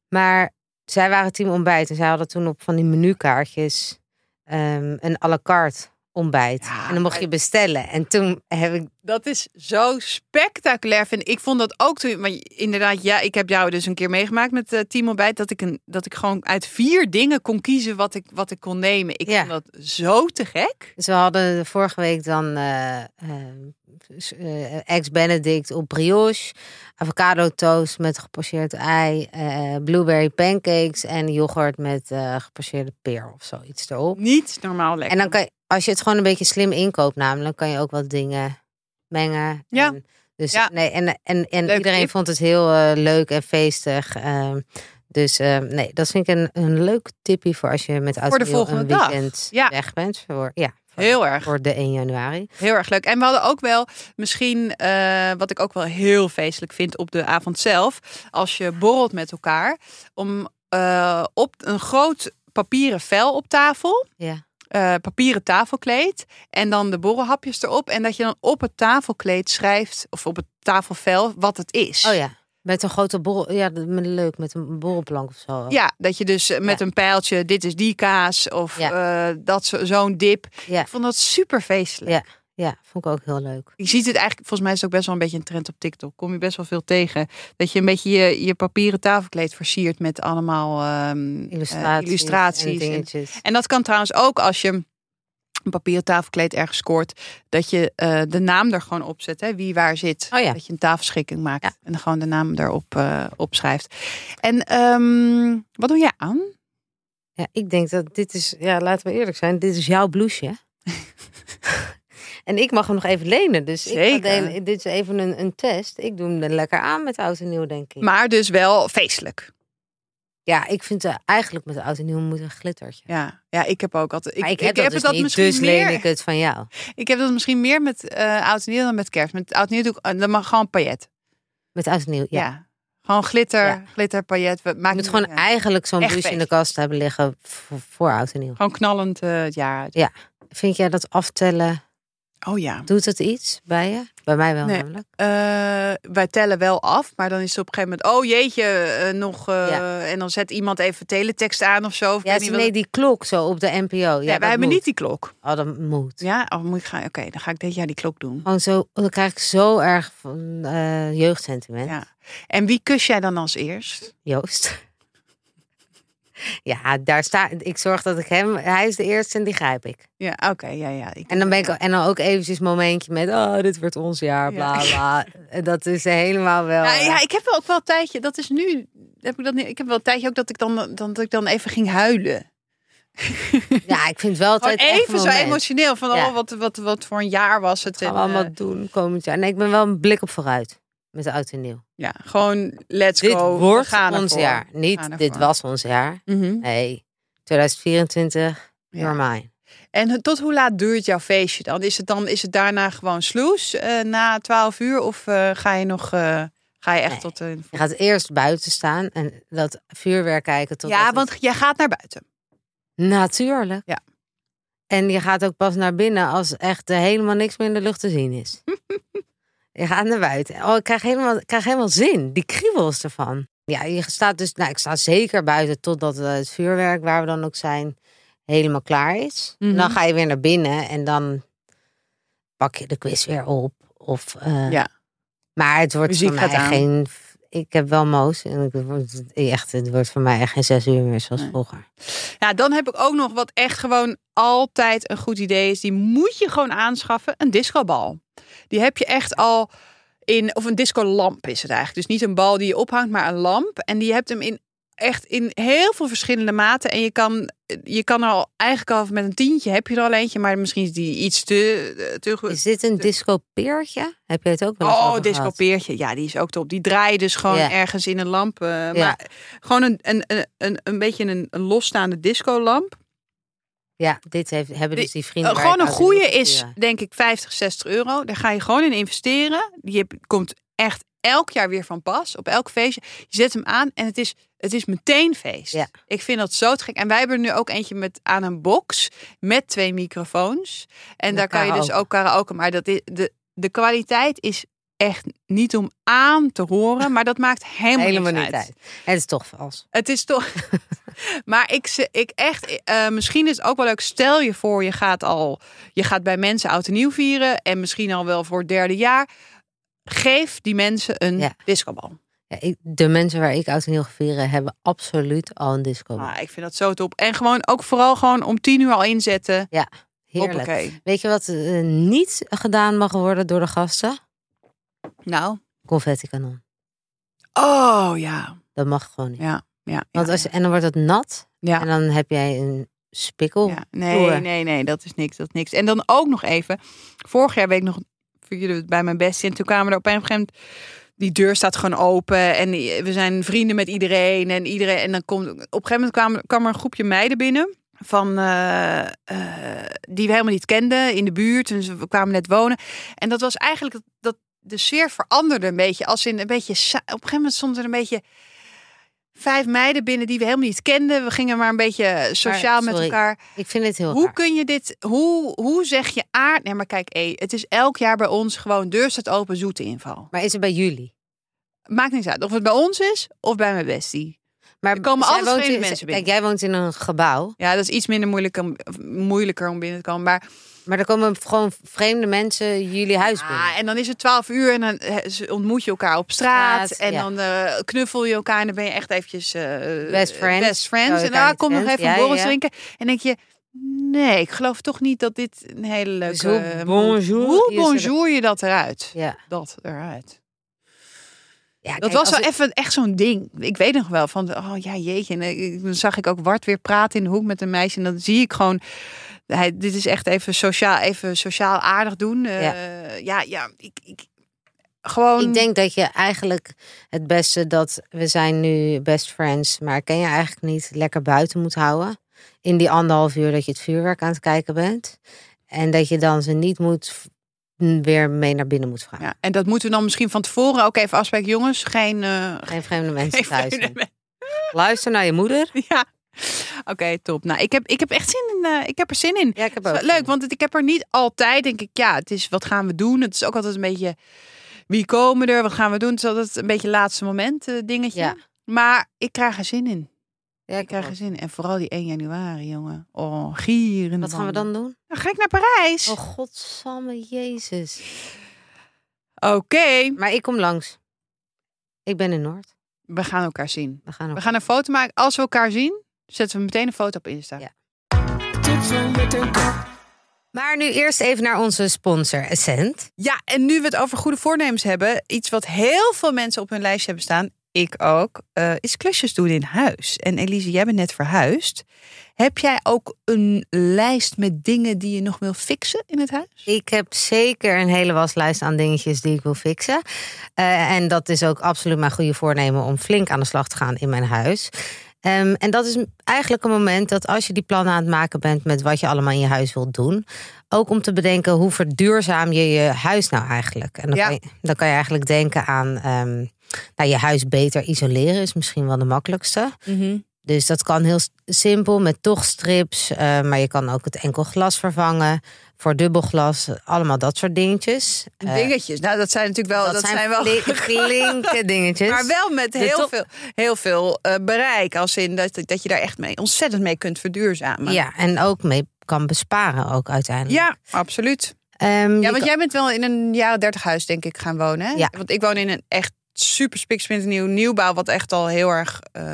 Maar zij waren team ontbijt en zij hadden toen op van die menukaartjes ehm, een à la carte ontbijt. Ja, en dan mocht je bestellen. En toen heb ik, Dat is zo spectaculair, vind ik. Ik vond dat ook toen, maar inderdaad, ja, ik heb jou dus een keer meegemaakt met uh, Team Ontbijt, dat ik, een, dat ik gewoon uit vier dingen kon kiezen wat ik, wat ik kon nemen. Ik Ja. vond dat zo te gek. dus we hadden vorige week dan eh ehm, eh, eggs benedict op brioche, avocado toast met gepocheerd ei, eh, blueberry pancakes en yoghurt met eh gepocheerde peer of zoiets erop. Niet normaal lekker. En dan kan je, als je het gewoon een beetje slim inkoopt, namelijk, kan je ook wat dingen mengen. Ja. En, dus Ja. nee, en, en, en Leuk iedereen tip. vond het heel leuk en feestig. ehm, dus eh, nee, dat vind ik een, een leuk tipje voor als je met volgende een dag. weekend Ja. weg bent. Voor, ja, Heel erg. voor de 1 januari. Heel erg leuk. En we hadden ook wel misschien, eh, wat ik ook wel heel feestelijk vind op de avond zelf, als je borrelt met elkaar, om eh, op een groot papieren vel op tafel, Ja. eh, papieren tafelkleed en dan de borrelhapjes erop en dat je dan op het tafelkleed schrijft of op het tafelvel wat het is. Oh ja, met een grote borrel. Ja, leuk, met een borrelplank of zo. Ja, dat je dus eh, met Ja. een pijltje, dit is die kaas of Ja. eh, dat zo- zo'n dip. Ja. Ik vond dat super feestelijk. Ja. Ja, vond ik ook heel leuk. Je ziet het eigenlijk, volgens mij is het ook best wel een beetje een trend op TikTok. Kom je best wel veel tegen. Dat je een beetje je, je papieren tafelkleed versiert met allemaal eh, Illustraties, illustraties. en En, dingetjes. en dat kan trouwens ook als je een papieren tafelkleed ergens scoort. Dat je eh, de naam er gewoon op zet. Hè, wie waar zit. Oh ja. Dat je een tafelschikking maakt. Ja. En gewoon de naam erop eh opschrijft. En ehm, wat doe jij aan? Ja, ik denk dat dit is, ja, laten we eerlijk zijn, dit is jouw blouseje. *laughs* en ik mag hem nog even lenen. Dus ik Zeker. delen, dit is even een, een test. Ik doe hem er lekker aan met oud en nieuw, denk ik. Maar dus wel feestelijk. Ja, ik vind eh, eigenlijk met oud en nieuw moet een glittertje. Ja, ja ik heb ook altijd. maar ik, heb dat dus niet, misschien dus meer. leen ik het van jou. Ik heb dat misschien meer met eh oud en nieuw dan met kerst. Met oud en nieuw doe ik, eh, dan mag gewoon paillet. Met oud en nieuw, Ja. ja. Gewoon glitter, Ja. glitter, paillet. We Je maken moet gewoon eigenlijk zo'n blouse in de kast hebben liggen voor, voor oud en nieuw. Gewoon knallend het jaar uit. Vind jij dat aftellen, Oh ja. doet het iets bij je? Bij mij wel Nee. namelijk. Eh, wij tellen wel af, maar dan is het op een gegeven moment... Oh jeetje, eh, nog... eh, Ja. En dan zet iemand even teletext aan of zo. Of Ja, nee, die klok zo op de NPO. Ja, Nee, wij hebben moet. niet die klok. Oh, dat moet. Ja, oh, moet ik gaan. Oké, dan ga ik dit jaar die klok doen. Gewoon zo, dan krijg ik zo erg van jeugdsentiment. Ja. En wie kus jij dan als eerst? Joost. Ja, daar sta ik. zorg dat ik hem. Hij is de eerste en die grijp ik. Ja, oké, ja, ja. Ik- En dan ben ik en dan ook eventjes een momentje met. Oh, dit wordt ons jaar, bla Ja. bla. *laughs* En Dat is helemaal wel. Nou, eh, ja, ik heb wel ook wel een tijdje. Dat is nu. Heb ik dat niet? Ik heb wel een tijdje ook dat ik dan, dan dat ik dan even ging huilen. *laughs* ja, ik vind wel altijd even zo emotioneel van Ja. oh, wat, wat, wat voor een jaar was het. En, allemaal eh, doen komend jaar. Nee, ik ben wel een blik op vooruit met de oud en nieuw. ja, gewoon let's Dit go. we wordt gaan ons ervoor. jaar. Niet gaan dit was ons jaar. Mhm. Nee, 2024, Ja. mine. En tot hoe laat duurt jouw feestje dan? Is het dan is het daarna gewoon sloes eh, na 12 uur of eh, ga je nog eh, ga je echt Nee. tot de Je gaat eerst buiten staan en dat vuurwerk kijken tot Ja, want jij gaat naar buiten. Natuurlijk. Ja. En je gaat ook pas naar binnen als echt helemaal niks meer in de lucht te zien is. *laughs* je gaat naar buiten. Oh, ik krijg helemaal, ik krijg helemaal zin. Die kriebels ervan. Ja, je staat dus, nou, ik sta zeker buiten totdat eh, het vuurwerk, waar we dan ook zijn, helemaal klaar is. Mhm. Dan ga je weer naar binnen en dan pak je de quiz weer op. Of, eh, Ja. Maar het wordt Muziek voor mij geen. Ik heb wel Moos en het wordt, echt, het wordt voor mij echt geen zes uur meer zoals Nee. vroeger. Ja, dan heb ik ook nog wat echt gewoon altijd een goed idee is. Die moet je gewoon aanschaffen. Een discobal. Die heb je echt al in, of een discolamp is het eigenlijk. Dus niet een bal die je ophangt, maar een lamp. En die hebt hem in echt in heel veel verschillende maten. En je kan, je kan er al eigenlijk al met een tientje heb je er al eentje, maar misschien is die iets te, te goed. Is dit een disco-peertje? Heb je het ook wel Oh, over disco gehad? peertje. Ja, die is ook top. Die draai je dus gewoon ergens in een lamp. eh, Maar gewoon een, een, een, een, een beetje een, een losstaande discolamp. Ja, dit heeft, hebben dus die vrienden. Uh, gewoon een goede is denk ik 50, 60 euro. Daar ga je gewoon in investeren. Die komt echt elk jaar weer van pas. Op elk feestje. Je zet hem aan en het is, het is meteen feest. Ja. Ik vind dat zo gek. En wij hebben er nu ook eentje met aan een box. Met twee microfoons. En Met daar kan je dus ook karaoke. Maar dat is, de, de kwaliteit is echt niet om aan te horen. Maar dat maakt helemaal, Helemaal niet uit. uit. Het is toch vals. Het is toch. *laughs* maar ik, ik echt, eh, misschien is het ook wel leuk. Stel je voor, je gaat al, je gaat bij mensen oud en nieuw vieren en misschien al wel voor het derde jaar. Geef die mensen een Ja. discobal. Ja, ik, de mensen waar ik oud en nieuw vieren hebben absoluut al een disco. Ah, ik vind dat zo top. En gewoon ook vooral gewoon om tien uur al inzetten. Heerlijk. Hoppakee. Weet je wat eh, niet gedaan mag worden door de gasten? Nou. Confetti kanon. Oh ja. Dat mag gewoon niet. Ja. Ja. Want ja, als, en dan wordt het nat ja. en dan heb jij een spikkel. Ja, nee, nee, nee, dat is niks, dat is niks. En dan ook nog even, vorig jaar weet ik nog, het bij mijn bestie en toen kwamen er op een gegeven moment, die deur staat gewoon open en we zijn vrienden met iedereen en iedereen en dan komt, op een gegeven moment kwam, er een groepje meiden binnen van eh, eh, die we helemaal niet kenden in de buurt en ze- kwamen net wonen. En dat was eigenlijk dat, dat de sfeer veranderde een beetje als in een beetje, op een gegeven moment stond er een beetje vijf meiden binnen die we helemaal niet kenden. We gingen maar een beetje sociaal met elkaar. Ik vind het heel Hoe raar. kun je dit, hoe, hoe zeg je aard? Nee, maar kijk, hé, het is elk jaar bij ons gewoon deur staat open, zoete inval. Maar is het bij jullie? Maakt niks uit of het bij ons is of bij mijn bestie. Maar Er komen altijd woont in- mensen Kijk, binnen. jij woont in een gebouw. Ja, dat is iets minder moeilijk om, moeilijker om binnen te komen. Maar Maar er komen gewoon vreemde mensen jullie huis binnen. ah, en dan is het 12 uur en dan eh, ontmoet je elkaar op straat. Straat, en ja. dan eh, knuffel je elkaar en dan ben je echt eventjes eh, Best friends. Best friends. Oh, en dan niet kom nog even Ja, een borrel ja. drinken. En denk je, nee, ik geloof toch niet dat dit een hele leuke... Hoe eh, bonjour Hoe bonjour je dat eruit? Ja. Dat eruit. ja Dat was wel even echt zo'n ding. Ik weet nog wel van, oh ja, jeetje. En dan zag ik ook Wart weer praten in de hoek met een meisje. En dan zie ik gewoon, hij, dit is echt even sociaal, even sociaal aardig doen. Eh, Ja. ja. ja, ik, ik gewoon. Ik denk dat je eigenlijk het beste dat we zijn nu best friends, maar ken je eigenlijk niet lekker buiten moet houden. In die anderhalf uur dat je het vuurwerk aan het kijken bent. En dat je dan ze niet moet weer mee naar binnen moet vragen. Ja, en dat moeten we dan misschien van tevoren ook even afspreken. Jongens, geen... eh, Geen vreemde mensen geen thuis. vreemde. Luister naar je moeder. *laughs* Ja. *laughs* Oké, top. Nou, ik heb, ik heb echt zin in. eh, ik heb er zin in. Ja, ik heb ook. leuk, want het- ik heb er niet altijd, denk ik, ja, het is wat gaan we doen? Het is ook altijd een beetje wie komen er, wat gaan we doen? Het is altijd een beetje laatste moment eh, dingetje. Ja. Maar ik krijg er zin in. Ja, Ik krijg er zin in. En vooral die 1 januari, jongen. Oh, gieren. Wat gaan we dan doen? Dan ga ik naar Parijs. Oh, godsamme Jezus. Oké, Maar ik kom langs. Ik ben in Noord. we gaan elkaar zien. We gaan. We gaan een foto maken. Als we elkaar zien, zetten we meteen een foto op Insta. Ja. Maar nu eerst even naar onze sponsor, Essent. Ja, en nu we het over goede voornemens hebben, iets wat heel veel mensen op hun lijstje hebben staan, ik ook, eh, is klusjes doen in huis. En Elise, jij bent net verhuisd. Heb jij ook een lijst met dingen die je nog wil fixen in het huis? Ik heb zeker een hele waslijst aan dingetjes die ik wil fixen. Eh, en dat is ook absoluut mijn goede voornemen om flink aan de slag te gaan in mijn huis. Ehm, en dat is eigenlijk een moment dat als je die plannen aan het maken bent met wat je allemaal in je huis wilt doen, ook om te bedenken hoe verduurzaam je je huis nou eigenlijk. En dan, Ja. kan, je, dan kan je eigenlijk denken aan ehm, nou, je huis beter isoleren, is misschien wel de makkelijkste. Dus dat kan heel simpel met tochtstrips. eh, maar je kan ook het enkel glas vervangen voor dubbelglas. Allemaal dat soort dingetjes. Eh, Dingetjes. Nou, dat zijn natuurlijk wel. Dat, zijn, wel. fli- *laughs* flinke dingetjes. Maar wel met heel veel, heel veel eh, bereik. Als in dat, dat je daar echt mee ontzettend mee kunt verduurzamen. Ja, en ook mee kan besparen ook uiteindelijk. Ja, absoluut. Ehm, Ja, want kan- jij bent wel in een jaren 30 huis, denk ik, gaan wonen. Hè? Ja. Want ik woon in een echt super spiksplinternieuw nieuwbouw, wat echt al heel erg eh,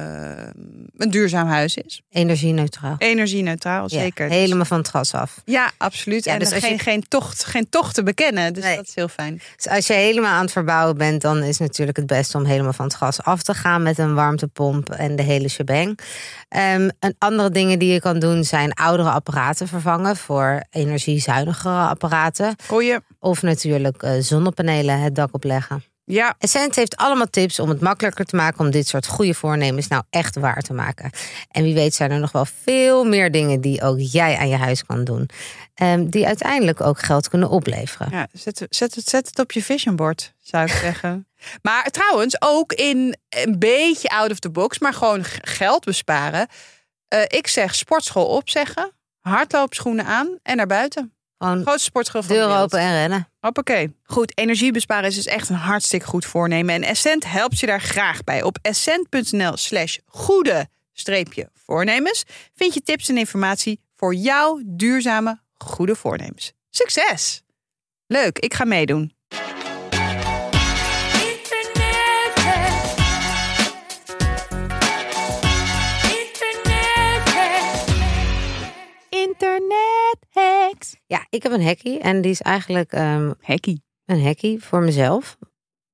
een duurzaam huis is. Energie-neutraal. Energie-neutraal, Ja, zeker. Dus- helemaal van het gas af. Ja, absoluut. Ja, en dus geen, je- geen, tocht, geen tocht te bekennen. Dus Nee. dat is heel fijn. Dus als je helemaal aan het verbouwen bent, dan is natuurlijk het beste om helemaal van het gas af te gaan met een warmtepomp en de hele shebang. En andere dingen die je kan doen zijn oudere apparaten vervangen voor energiezuinigere apparaten. Goeie. Of natuurlijk eh, zonnepanelen het dak opleggen. Ja, Essent heeft allemaal tips om het makkelijker te maken om dit soort goede voornemens nou echt waar te maken. En wie weet zijn er nog wel veel meer dingen die ook jij aan je huis kan doen. ehm, die uiteindelijk ook geld kunnen opleveren. ja zet, zet, het, zet het op je vision board, zou ik zeggen. *laughs* Maar trouwens, ook in een beetje out of the box, maar gewoon geld besparen. Eh, ik zeg sportschool opzeggen, hardloopschoenen aan en naar buiten. Gewoon Grootste sportschool van de wereld. open en rennen. Hoppakee. Goed, energie besparen is dus echt een hartstikke goed voornemen. En Essent helpt je daar graag bij. Op essent.nl slash goede streepje voornemens vind je tips en informatie voor jouw duurzame goede voornemens. Succes! Leuk, ik ga meedoen. Hacks. Ja, ik heb een hackie en die is eigenlijk Hackie. een hackie voor mezelf.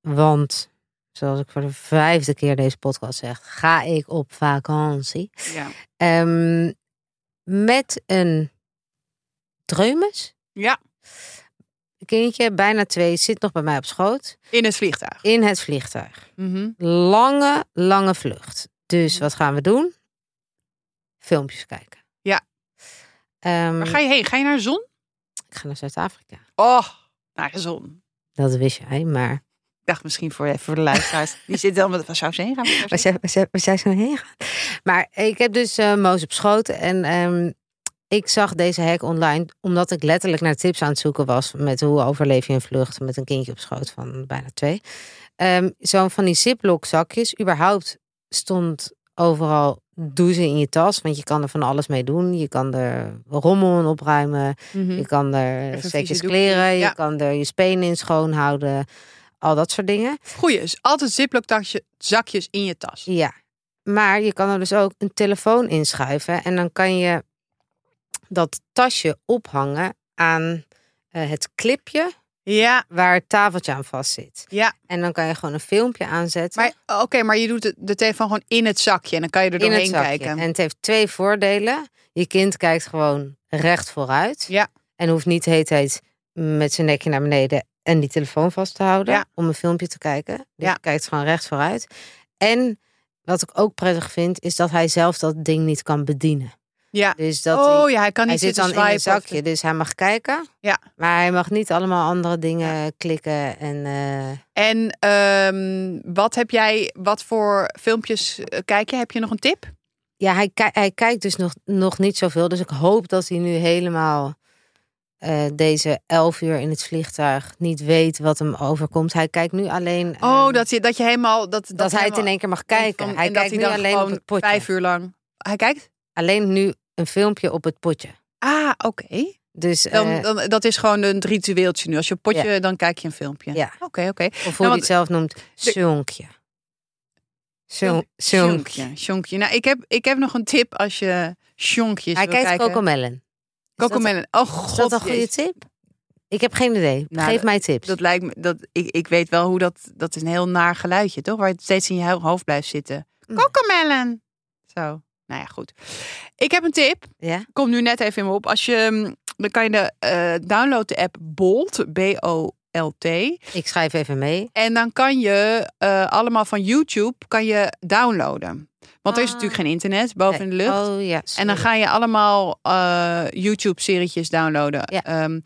Want, zoals ik voor de vijfde keer deze podcast zeg, ga ik op vakantie. Ja. Ehm, met een dreumes. ja, Kindje, bijna twee, zit nog bij mij op schoot. in het vliegtuig. In het vliegtuig. Mhm. Lange, lange vlucht. Dus wat gaan we doen? Filmpjes kijken. Ja. Ehm, Waar ga je heen? Ga je naar de zon? Ik ga naar Zuid-Afrika. Oh, naar de zon. Dat wist jij, maar Ik dacht misschien voor, even voor de luisteraars. *laughs* Die zit dan met waar zou ze heen gaan? Waar zou waar ze- zij, waar zij, waar zij zo heen gaan. Maar ik heb dus eh Moos op schoot en ehm, ik zag deze hack online omdat ik letterlijk naar tips aan het zoeken was met hoe overleef je een vlucht met een kindje op schoot van bijna twee. Ehm Zo'n van die ziplock zakjes, überhaupt stond overal doe ze in je tas, want je kan er van alles mee doen. Je kan er rommel in opruimen, Mhm. je kan er vieze kleren, ja. je kan er je spenen in schoonhouden, al dat soort dingen. Goeie, dus altijd ziploc zakjes in je tas. Ja, maar je kan er dus ook een telefoon inschuiven en dan kan je dat tasje ophangen aan eh, het clipje Ja, waar het tafeltje aan vast zit. ja. En dan kan je gewoon een filmpje aanzetten. Maar oké, maar je doet de, de telefoon gewoon in het zakje en dan kan je er in het doorheen zakje. kijken. En het heeft twee voordelen. Je kind kijkt gewoon recht vooruit. Ja. En hoeft niet heet heet met zijn nekje naar beneden en die telefoon vast te houden Ja. om een filmpje te kijken. Dus Ja. je kijkt gewoon recht vooruit. En wat ik ook prettig vind, is dat hij zelf dat ding niet kan bedienen. Ja. Dus dat hij, oh ja, hij kan hij niet zit dan in een of- zakje, dus hij mag kijken. Ja. Maar hij mag niet allemaal andere dingen klikken. En eh, En ehm, wat heb jij, wat voor filmpjes eh, kijk je? Heb je nog een tip? ja, hij, hij kijkt dus nog, nog niet zoveel. Dus ik hoop dat hij nu helemaal eh, deze elf uur in het vliegtuig niet weet wat hem overkomt. Hij kijkt nu alleen. Oh, ehm, dat je, dat je helemaal... Dat, dat, hij het in één keer mag kijken. van- hij kijkt nu alleen op het potje. Vijf uur lang. Hij kijkt? Alleen nu een filmpje op het potje. Ah, oké. Dus Dan, eh, dan, dat is gewoon een ritueeltje nu. Als je een potje, dan kijk je een filmpje. Ja. Oké, oké. of hoe Nou, want- het zelf noemt, zonkje. Zonkje. Sjonkje. Sjonkje. Nou, ik heb, ik heb nog een tip als je sjonkjes Hij wil kijkt kijken. Cocomelon. Oh god. Is dat een goede tip? Ik heb geen idee. Nou, Geef dat- mij tips. Dat lijkt me, dat, ik, ik weet wel hoe dat, dat is een heel naar geluidje, toch? Waar het steeds in je ho- hoofd blijft zitten. Mm. Cocomelon. Zo. Nou ja, goed. Ik heb een tip. Ja? Komt nu net even in me op. Als je, mm, dan kan je de, eh download de app Bolt. B-O-L-T. Ik schrijf even mee. En dan kan je eh, allemaal van YouTube kan je downloaden. Want er is Ah. natuurlijk geen internet boven in de lucht. Oh ja. En dan ga je allemaal eh, YouTube-serietjes downloaden. Ja. Ehm,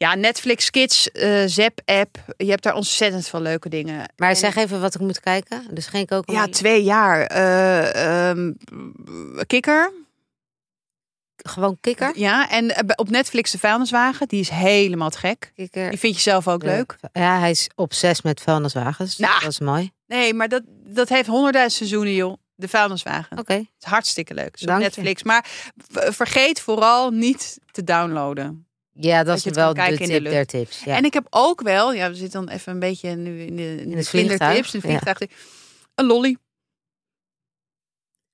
ja, Netflix Kids, eh Zap-app. Je hebt daar ontzettend veel leuke dingen. Maar En- zeg even wat ik moet kijken. Dus geen Cocomelon. Ja, twee jaar. Eh, ehm, kikker. Gewoon kikker. Ja, en eh, op Netflix de vuilniswagen. Die is helemaal te gek. Kikker. Die vind je zelf ook leuk. Ja, hij is obsessief met vuilniswagens. Nou. Dat is mooi. Nee, maar dat, dat heeft honderdduizend seizoenen, joh. De vuilniswagen. Oké. Het is hartstikke leuk. Is op je. Netflix. Maar vergeet vooral niet te downloaden. Ja, dat, Dat is het wel de de tip lucht. der tips. Ja. En ik heb ook wel, ja, we zitten dan even een beetje nu in de, in de het in de vliegtuig, vliegtuig. Een lolly.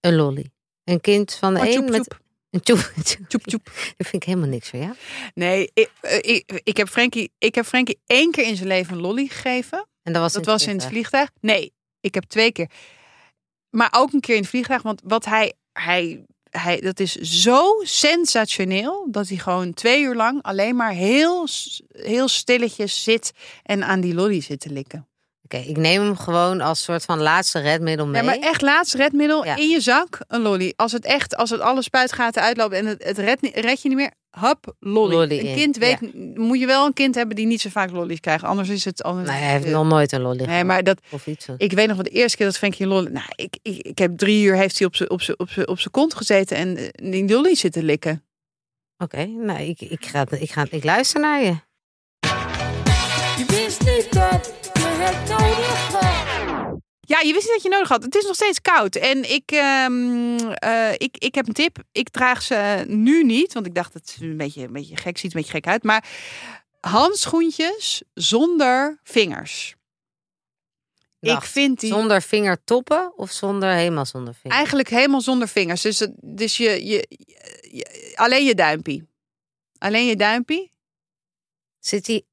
Een lolly. Een kind van de Oh, een tjoep, met tjoep. een tjoep. *laughs* tjoep. Dat vind ik helemaal niks van jou. Nee, ik, eh, ik, ik, heb Frankie, ik heb Frankie één keer in zijn leven een lolly gegeven. En dat was, Dat in was in het vliegtuig. Nee, ik heb twee keer. Maar ook een keer in het vliegtuig. Want wat hij, hij, hij, dat is zo sensationeel. Dat hij gewoon twee uur lang alleen maar heel, heel stilletjes zit. En aan die lolly zit te likken. Oké, ik neem hem gewoon als soort van laatste redmiddel mee. Ja, maar echt laatst redmiddel Ja. in je zak. Een lolly. Als het echt, als het alle spuitgaten uitlopen en het, het red, je niet meer. Hop, lolly. Lolly een in, kind weet, moet je wel een kind hebben die niet zo vaak lollies krijgt. Anders is het anders. Nee, hij heeft eh, nog nooit een lolly Nee, maar dat, Of iets. ik weet nog wel de eerste keer dat Frankie een lolly... Nou, ik, ik, ik heb drie uur heeft hij op zijn op zijn- op zijn- op zijn kont gezeten en eh, die lolly zitten likken. Oké, nou, ik, ik, ga, ik, ga, ik luister naar je. Je wist niet dat je het nodig. Ja, je wist niet dat je nodig had. Het is nog steeds koud. En ik, ehm, eh, ik, ik heb een tip. Ik draag ze nu niet, want ik dacht het is een beetje, een beetje gek, ziet een beetje gek uit. Maar handschoentjes zonder vingers. Wacht, ik vind die Zonder vingertoppen of zonder helemaal zonder vingers? eigenlijk helemaal zonder vingers. Dus, het- dus je, je, je- alleen je duimpie. Alleen je duimpie. Zit die...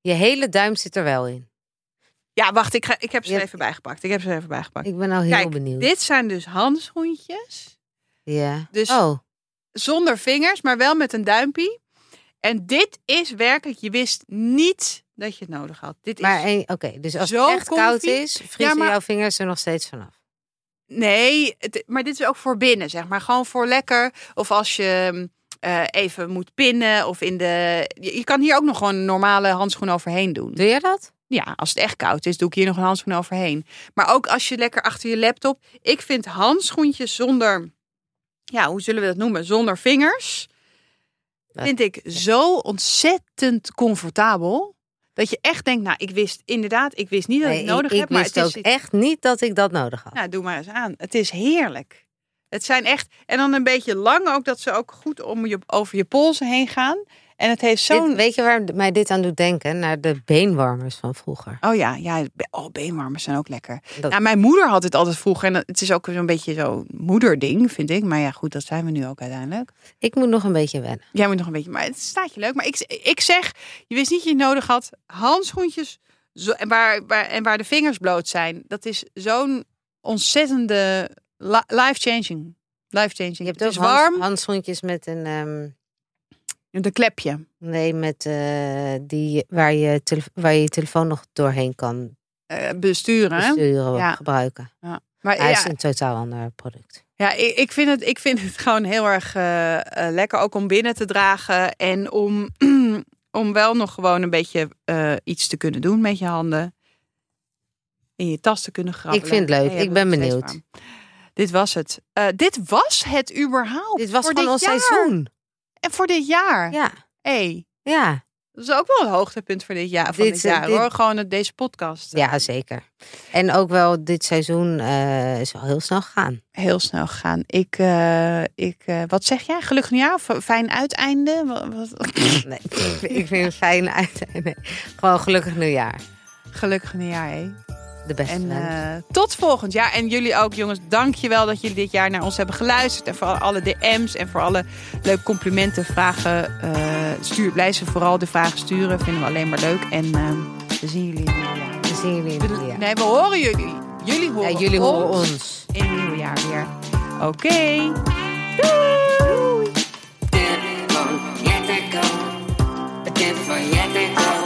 Je hele duim zit er wel in. Ja, wacht, ik, ga, ik heb ze er even bijgepakt. Ik heb ze er even bijgepakt. Ik ben al heel Kijk, benieuwd. dit zijn dus handschoentjes. Ja. Dus- oh, Zonder vingers, maar wel met een duimpie. En dit is werkelijk, je wist niet dat je het nodig had. Dit maar oké. dus als het echt koud is, vriezen maar- jouw vingers er nog steeds vanaf. nee, het, maar dit is ook voor binnen, zeg maar. Gewoon voor lekker. Of als je eh, even moet pinnen of in de... Je, je kan hier ook nog gewoon een normale handschoen overheen doen. Doe je dat? Ja, als het echt koud is, doe ik hier nog een handschoen overheen. Maar ook als je lekker achter je laptop. Ik vind handschoentjes zonder, ja, hoe zullen we dat noemen? Zonder vingers. Vind ik zo ontzettend comfortabel. Dat je echt denkt, nou, ik wist inderdaad, ik wist niet dat ik het nodig ik, heb. ik Maar wist het ook is, echt niet dat ik dat nodig had. nou, doe maar eens aan. Het is heerlijk. Het zijn echt, en dan een beetje lang ook, dat ze ook goed om je, over je polsen heen gaan. En het heeft Dit- zo'n... weet je waar mij dit aan doet denken? Naar de beenwarmers van vroeger. Oh ja, ja, oh, beenwarmers zijn ook lekker. Dat- Nou, mijn moeder had het altijd vroeger. En het is ook zo'n beetje zo'n moederding, vind ik. Maar ja, goed, dat zijn we nu ook uiteindelijk. Ik moet nog een beetje wennen. Jij moet nog een beetje, maar het staat je leuk. Maar ik, ik zeg, je wist niet dat je het nodig had. Handschoentjes zo, en, waar, waar, en waar de vingers bloot zijn. Dat is zo'n ontzettende li- life-changing. Life-changing. Je hebt het ook is hands- warm. handschoentjes met een... ehm, Een klepje. nee, met eh, die waar je, waar je je telefoon nog doorheen kan eh, besturen. besturen, Ja. gebruiken. Maar Hij ja, is een totaal ander product. Ja, ik, ik, vind het, ik vind het *laughs* gewoon heel erg eh, lekker ook om binnen te dragen. En om, *clears throat* om wel nog gewoon een beetje iets te kunnen doen met je handen. In je tas te kunnen grabbelen. Ik vind het leuk. Hey, Ik ben benieuwd. Dit was het. Dit was het überhaupt. Dit was voor gewoon ons jaar. seizoen. En voor dit jaar. Ja, Hey, ja, dat is ook wel een hoogtepunt voor dit jaar. Van Dit, dit, jaar dit- hoor. Gewoon het- deze podcast. ja, zeker. En ook wel dit seizoen eh, is al heel snel gegaan. Heel snel gegaan. Ik, eh, ik eh, wat zeg jij? Gelukkig nieuwjaar of fijn uiteinde? *laughs* Nee, ik vind- het fijn uit. Nee, gewoon gelukkig nieuwjaar. Gelukkig nieuwjaar, hé. De beste En eh, tot volgend jaar. En jullie ook, jongens. Dank je wel dat jullie dit jaar naar ons hebben geluisterd. En voor alle DM's en voor alle leuke complimenten, vragen. eh stuur, blijf ze vooral de vragen sturen. Vinden we alleen maar leuk. En eh, we zien jullie in het nieuwe jaar. We zien jullie in het nieuwjaar. Nee, we horen jullie. Jullie horen, Ja, jullie horen ons in het nieuwe jaar weer. Oké. Van Jetteco.